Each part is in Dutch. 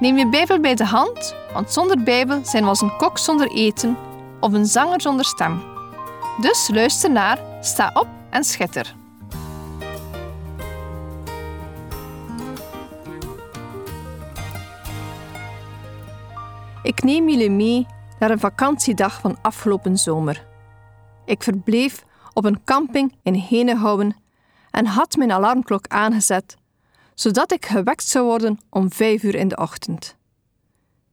Neem je Bijbel bij de hand, want zonder Bijbel zijn we als een kok zonder eten of een zanger zonder stem. Dus luister naar, sta op en schitter. Ik neem jullie mee naar een vakantiedag van afgelopen zomer. Ik verbleef op een camping in Henegouwen en had mijn alarmklok aangezet, zodat ik gewekt zou worden om vijf uur in de ochtend.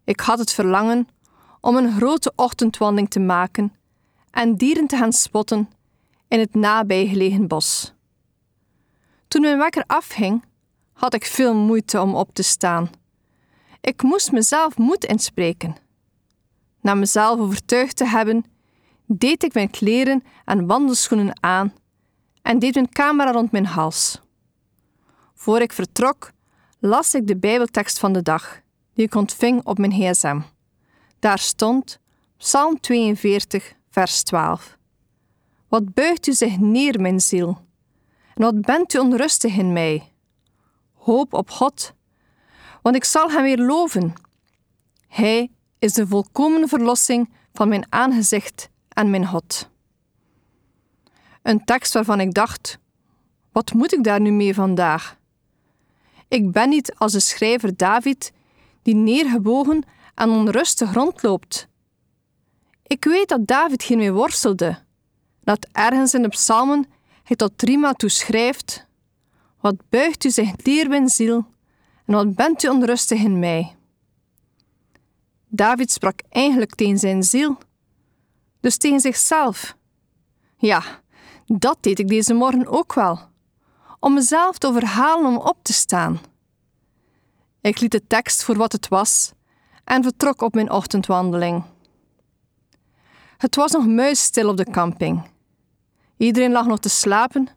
Ik had het verlangen om een grote ochtendwandeling te maken en dieren te gaan spotten in het nabijgelegen bos. Toen mijn wekker afging, had ik veel moeite om op te staan. Ik moest mezelf moed inspreken. Na mezelf overtuigd te hebben, deed ik mijn kleren en wandelschoenen aan en deed mijn camera rond mijn hals. Voor ik vertrok, las ik de Bijbeltekst van de dag, die ik ontving op mijn gsm. Daar stond Psalm 42, vers 12. Wat buigt u zich neer, mijn ziel? En wat bent u onrustig in mij? Hoop op God, want ik zal hem weer loven. Hij is de volkomen verlossing van mijn aangezicht en mijn God. Een tekst waarvan ik dacht: wat moet ik daar nu mee vandaag? Ik ben niet als de schrijver David, die neergebogen en onrustig rondloopt. Ik weet dat David hiermee worstelde, dat ergens in de psalmen hij tot Rima toe schrijft: Wat buigt u zich neer, mijn ziel, en wat bent u onrustig in mij? David sprak eigenlijk tegen zijn ziel, dus tegen zichzelf. Ja, dat deed ik deze morgen ook wel, om mezelf te overhalen om op te staan. Ik liet de tekst voor wat het was en vertrok op mijn ochtendwandeling. Het was nog muisstil op de camping. Iedereen lag nog te slapen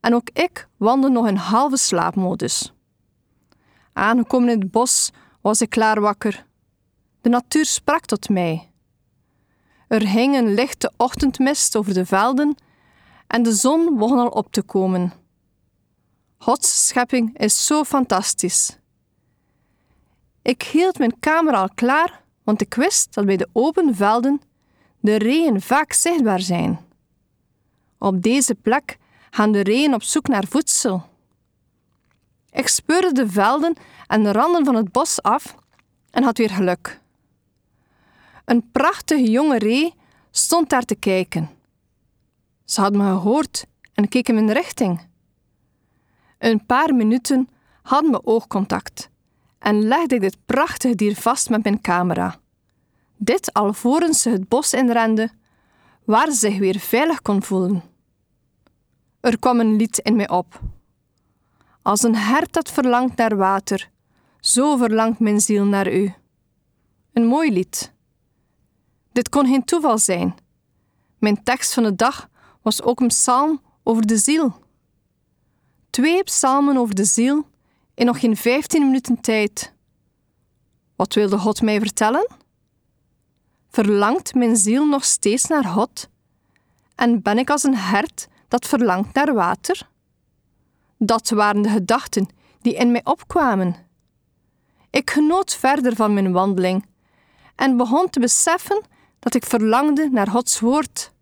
en ook ik wandelde nog in halve slaapmodus. Aangekomen in het bos was ik klaar wakker. De natuur sprak tot mij. Er hing een lichte ochtendmist over de velden en de zon begon al op te komen. Gods schepping is zo fantastisch. Ik hield mijn camera al klaar, want ik wist dat bij de open velden de reeën vaak zichtbaar zijn. Op deze plek gaan de reeën op zoek naar voedsel. Ik speurde de velden en de randen van het bos af en had weer geluk. Een prachtige jonge ree stond daar te kijken. Ze had me gehoord en keek in mijn richting. Een paar minuten hadden we oogcontact en legde ik dit prachtige dier vast met mijn camera. Dit alvorens ze het bos inrende, waar ze zich weer veilig kon voelen. Er kwam een lied in mij op. Als een hert dat verlangt naar water, zo verlangt mijn ziel naar u. Een mooi lied. Dit kon geen toeval zijn. Mijn tekst van de dag was ook een psalm over de ziel. Twee psalmen over de ziel in nog geen 15 minuten tijd. Wat wilde God mij vertellen? Verlangt mijn ziel nog steeds naar God? En ben ik als een hert dat verlangt naar water? Dat waren de gedachten die in mij opkwamen. Ik genoot verder van mijn wandeling en begon te beseffen dat ik verlangde naar Gods woord.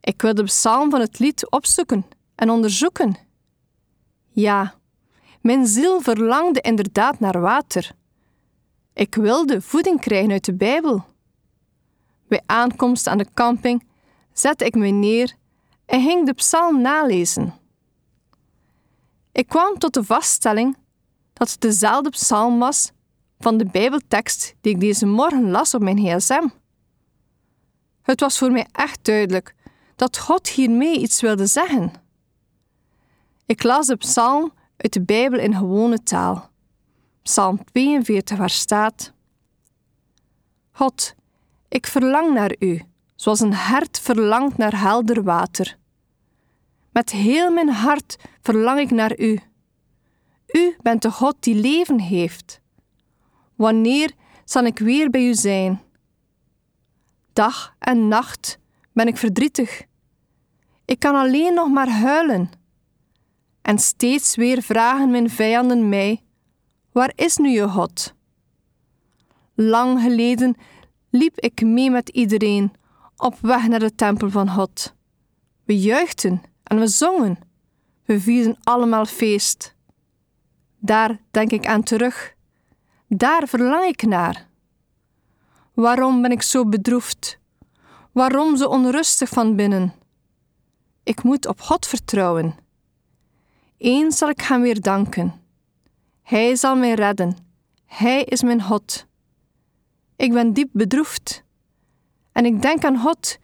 Ik wilde de psalm van het lied opzoeken en onderzoeken. Ja, mijn ziel verlangde inderdaad naar water. Ik wilde voeding krijgen uit de Bijbel. Bij aankomst aan de camping zette ik me neer en ging de psalm nalezen. Ik kwam tot de vaststelling dat het dezelfde psalm was van de Bijbeltekst die ik deze morgen las op mijn gsm. Het was voor mij echt duidelijk dat God hiermee iets wilde zeggen. Ik las de psalm uit de Bijbel in gewone taal. Psalm 42, waar staat: God, ik verlang naar u, zoals een hert verlangt naar helder water. Met heel mijn hart verlang ik naar u. U bent de God die leven heeft. Wanneer zal ik weer bij u zijn? Dag en nacht ben ik verdrietig. Ik kan alleen nog maar huilen. En steeds weer vragen mijn vijanden mij: Waar is nu je God? Lang geleden liep ik mee met iedereen op weg naar de tempel van God. We juichten en we zongen. We vierden allemaal feest. Daar denk ik aan terug. Daar verlang ik naar. Waarom ben ik zo bedroefd? Waarom zo onrustig van binnen? Ik moet op God vertrouwen. Eens zal ik hem weer danken. Hij zal mij redden. Hij is mijn God. Ik ben diep bedroefd. En ik denk aan God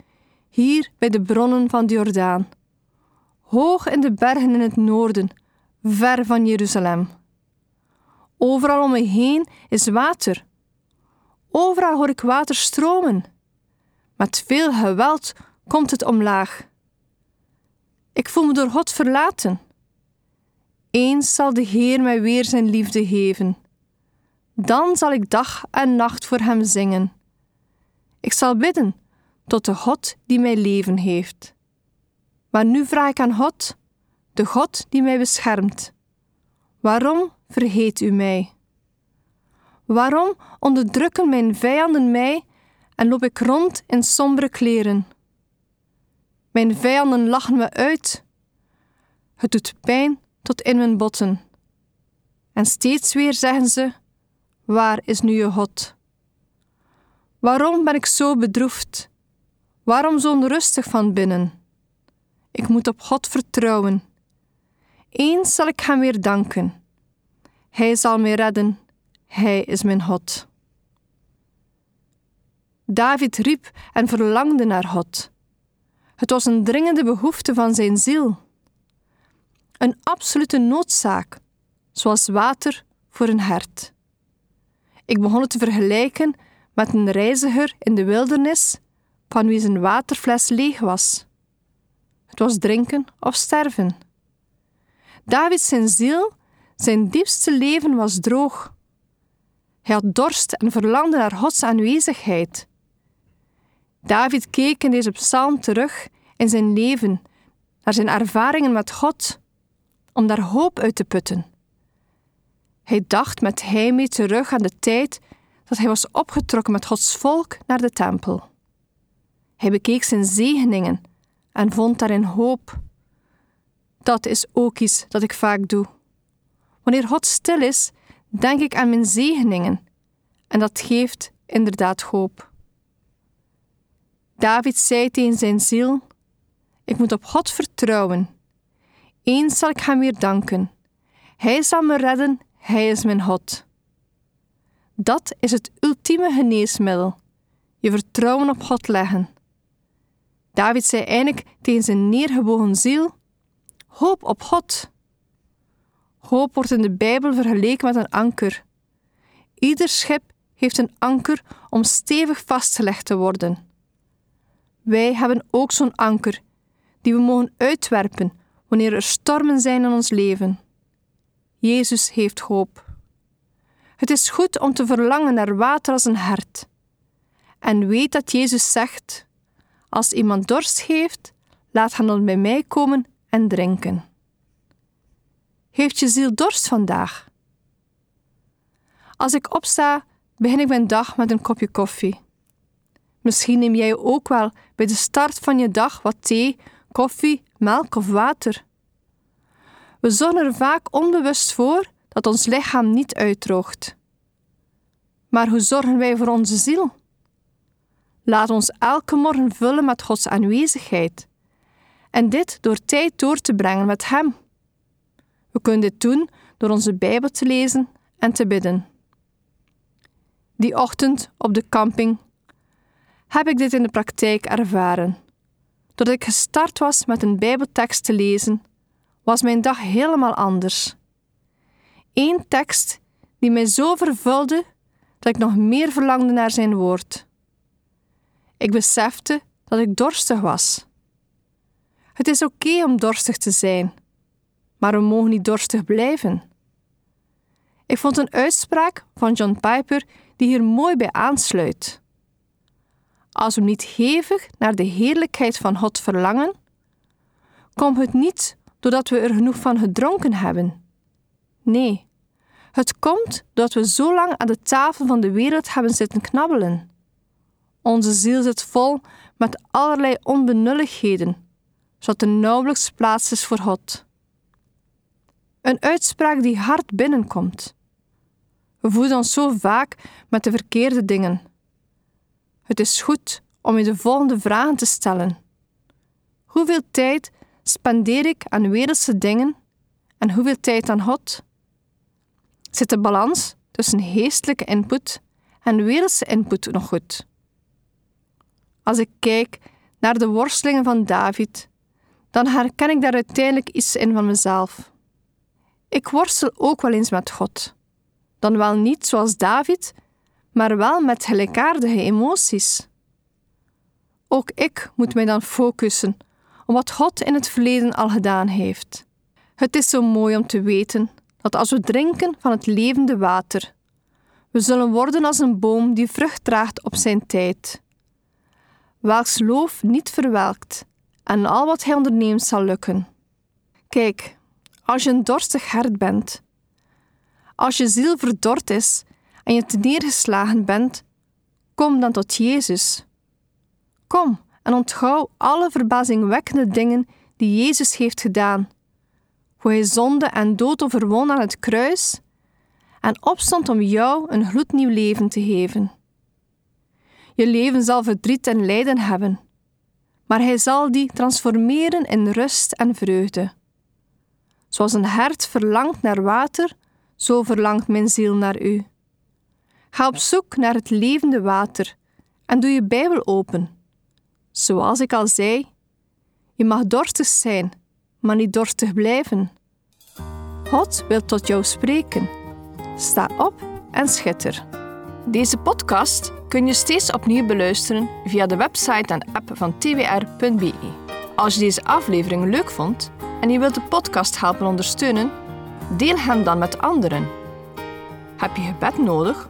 hier bij de bronnen van de Jordaan, hoog in de bergen in het noorden, ver van Jeruzalem. Overal om me heen is water. Overal hoor ik water stromen. Met veel geweld komt het omlaag. Ik voel me door God verlaten. Eens zal de Heer mij weer zijn liefde geven. Dan zal ik dag en nacht voor Hem zingen. Ik zal bidden tot de God die mij leven heeft. Maar nu vraag ik aan God, de God die mij beschermt. Waarom vergeet u mij? Waarom onderdrukken mijn vijanden mij en loop ik rond in sombere kleren? Mijn vijanden lachen me uit. Het doet pijn tot in mijn botten. En steeds weer zeggen ze: Waar is nu je God? Waarom ben ik zo bedroefd? Waarom zo onrustig van binnen? Ik moet op God vertrouwen. Eens zal ik Hem weer danken. Hij zal mij redden. Hij is mijn God. David riep en verlangde naar God. Het was een dringende behoefte van zijn ziel. Een absolute noodzaak, zoals water voor een hert. Ik begon het te vergelijken met een reiziger in de wildernis van wie zijn waterfles leeg was. Het was drinken of sterven. David zijn ziel, zijn diepste leven was droog. Hij had dorst en verlangde naar Gods aanwezigheid. David keek in deze psalm terug in zijn leven, naar zijn ervaringen met God, om daar hoop uit te putten. Hij dacht met heimwee terug aan de tijd dat hij was opgetrokken met Gods volk naar de tempel. Hij bekeek zijn zegeningen en vond daarin hoop. Dat is ook iets dat ik vaak doe. Wanneer God stil is, denk ik aan mijn zegeningen en dat geeft inderdaad hoop. David zei tegen zijn ziel: Ik moet op God vertrouwen. Eens zal ik hem weer danken. Hij zal me redden, hij is mijn God. Dat is het ultieme geneesmiddel: je vertrouwen op God leggen. David zei eindelijk tegen zijn neergebogen ziel: Hoop op God. Hoop wordt in de Bijbel vergeleken met een anker. Ieder schip heeft een anker om stevig vastgelegd te worden. Wij hebben ook zo'n anker die we mogen uitwerpen wanneer er stormen zijn in ons leven. Jezus heeft hoop. Het is goed om te verlangen naar water als een hert. En weet dat Jezus zegt: Als iemand dorst heeft, laat hem dan bij mij komen en drinken. Heeft je ziel dorst vandaag? Als ik opsta, begin ik mijn dag met een kopje koffie. Misschien neem jij ook wel bij de start van je dag wat thee, koffie, melk of water. We zorgen er vaak onbewust voor dat ons lichaam niet uitdroogt. Maar hoe zorgen wij voor onze ziel? Laat ons elke morgen vullen met Gods aanwezigheid. En dit door tijd door te brengen met Hem. We kunnen dit doen door onze Bijbel te lezen en te bidden. Die ochtend op de camping heb ik dit in de praktijk ervaren. Doordat ik gestart was met een Bijbeltekst te lezen, was mijn dag helemaal anders. Eén tekst die mij zo vervulde dat ik nog meer verlangde naar zijn woord. Ik besefte dat ik dorstig was. Het is oké om dorstig te zijn, maar we mogen niet dorstig blijven. Ik vond een uitspraak van John Piper die hier mooi bij aansluit. Als we niet hevig naar de heerlijkheid van God verlangen, komt het niet doordat we er genoeg van gedronken hebben. Nee, het komt doordat we zo lang aan de tafel van de wereld hebben zitten knabbelen. Onze ziel zit vol met allerlei onbenulligheden, zodat er nauwelijks plaats is voor God. Een uitspraak die hard binnenkomt. We voeden ons zo vaak met de verkeerde dingen. Het is goed om je de volgende vragen te stellen. Hoeveel tijd spendeer ik aan wereldse dingen en hoeveel tijd aan God? Zit de balans tussen geestelijke input en wereldse input nog goed? Als ik kijk naar de worstelingen van David, dan herken ik daar uiteindelijk iets in van mezelf. Ik worstel ook wel eens met God. Dan wel niet zoals David, maar wel met gelijkaardige emoties. Ook ik moet mij dan focussen op wat God in het verleden al gedaan heeft. Het is zo mooi om te weten dat als we drinken van het levende water, we zullen worden als een boom die vrucht draagt op zijn tijd. Welks loof niet verwelkt en al wat hij onderneemt zal lukken. Kijk, als je een dorstig hert bent, als je ziel verdord is en je te neergeslagen bent, kom dan tot Jezus. Kom en onthoud alle verbazingwekkende dingen die Jezus heeft gedaan. Hoe hij zonde en dood overwon aan het kruis en opstond om jou een gloednieuw leven te geven. Je leven zal verdriet en lijden hebben, maar hij zal die transformeren in rust en vreugde. Zoals een hert verlangt naar water, zo verlangt mijn ziel naar u. Ga op zoek naar het levende water en doe je Bijbel open. Zoals ik al zei, je mag dorstig zijn, maar niet dorstig blijven. God wil tot jou spreken. Sta op en schitter. Deze podcast kun je steeds opnieuw beluisteren via de website en app van twr.be. Als je deze aflevering leuk vond en je wilt de podcast helpen ondersteunen, deel hem dan met anderen. Heb je gebed nodig